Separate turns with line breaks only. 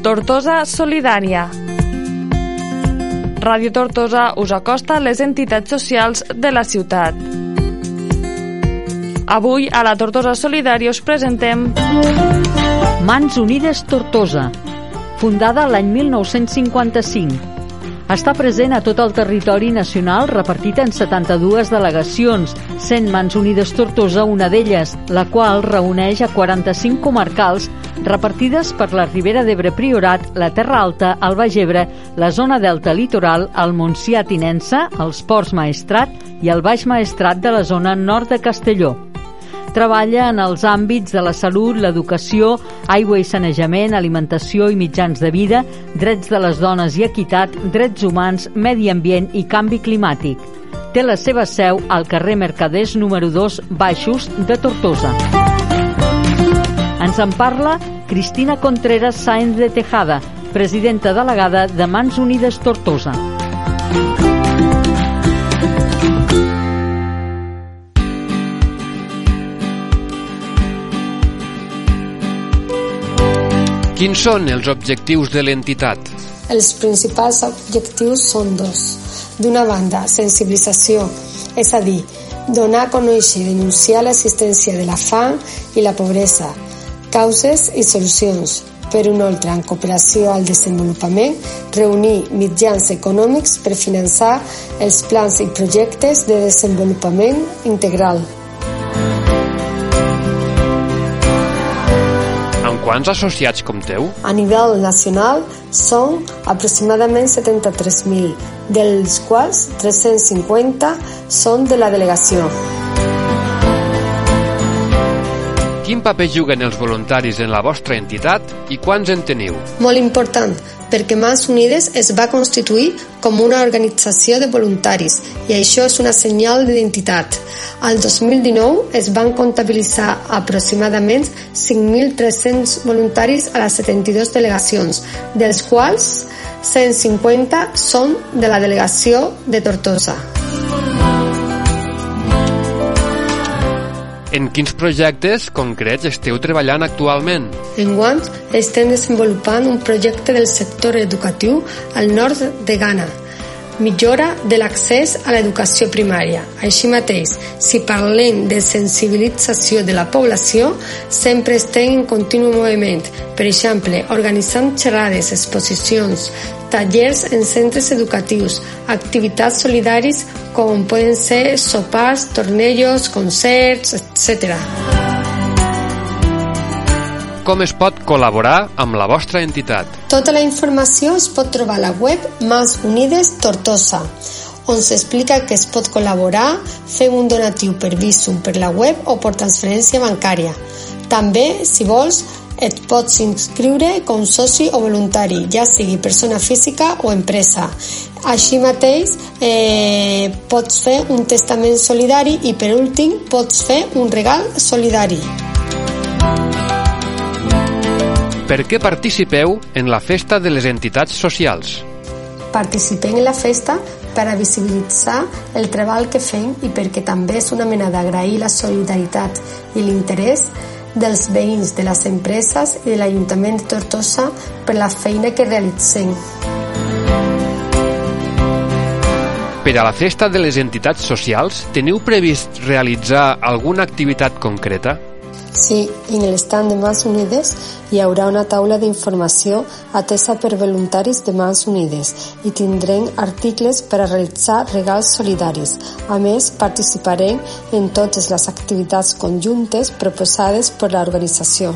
Tortosa Solidària. Ràdio Tortosa us acosta a les entitats socials de la ciutat. Avui, a la Tortosa Solidària, us presentem...
Mans Unides Tortosa, fundada l'any 1955. Està present a tot el territori nacional repartit en 72 delegacions, sent Mans Unides Tortosa una d'elles, la qual reuneix a 45 comarcals repartides per la Ribera d'Ebre Priorat, la Terra Alta, el Baix Ebre, la zona delta litoral, el Montsià Tinença, els Ports Maestrat i el Baix Maestrat de la zona nord de Castelló. Treballa en els àmbits de la salut, l'educació, aigua i sanejament, alimentació i mitjans de vida, drets de les dones i equitat, drets humans, medi ambient i canvi climàtic. Té la seva seu al carrer Mercaders número 2 Baixos de Tortosa. Ens en parla Cristina Contreras Sáenz de Tejada, presidenta delegada de Mans Unides Tortosa.
Quins són els objectius de l'entitat?
Els principals objectius són dos. D'una banda, sensibilització, és a dir, donar a conèixer i denunciar l'existència de la fam i la pobresa, causes i solucions. Per un altre, en cooperació al desenvolupament, reunir mitjans econòmics per finançar els plans i projectes de desenvolupament integral.
Quants associats compteu?
A nivell nacional són aproximadament 73.000, dels quals 350 són de la delegació.
Quin paper juguen els voluntaris en la vostra entitat i quants en teniu?
Molt important, perquè Mans Unides es va constituir com una organització de voluntaris i això és una senyal d'identitat. Al 2019 es van comptabilitzar aproximadament 5.300 voluntaris a les 72 delegacions, dels quals 150 són de la delegació de Tortosa.
En quins projectes concrets esteu treballant actualment?
Enguany estem desenvolupant un projecte del sector educatiu al nord de Ghana, millora de l'accés a l'educació primària. Així mateix, si parlem de sensibilització de la població, sempre estem en continu moviment. Per exemple, organitzant xerrades, exposicions, tallers en centres educatius, activitats solidaris com poden ser sopars, tornejos, concerts, etc.
Com es pot col·laborar amb la vostra entitat?
Tota la informació es pot trobar a la web Mas Unides Tortosa, on s'explica que es pot col·laborar, fer un donatiu per Visum per la web o per transferència bancària. També, si vols, et pots inscriure com soci o voluntari, ja sigui persona física o empresa. Així mateix, eh, pots fer un testament solidari i, per últim, pots fer un regal solidari.
Per què participeu en la festa de les entitats socials?
Participem en la festa per a visibilitzar el treball que fem i perquè també és una mena d'agrair la solidaritat i l'interès dels veïns de les empreses i de l'Ajuntament de Tortosa per la feina que realitzem.
Per a la festa de les entitats socials, teniu previst realitzar alguna activitat concreta?
Sí, en l'estand de Mans Unides hi haurà una taula d'informació atesa per voluntaris de Mans Unides i tindrem articles per a realitzar regals solidaris. A més, participarem en totes les activitats conjuntes proposades per l'organització.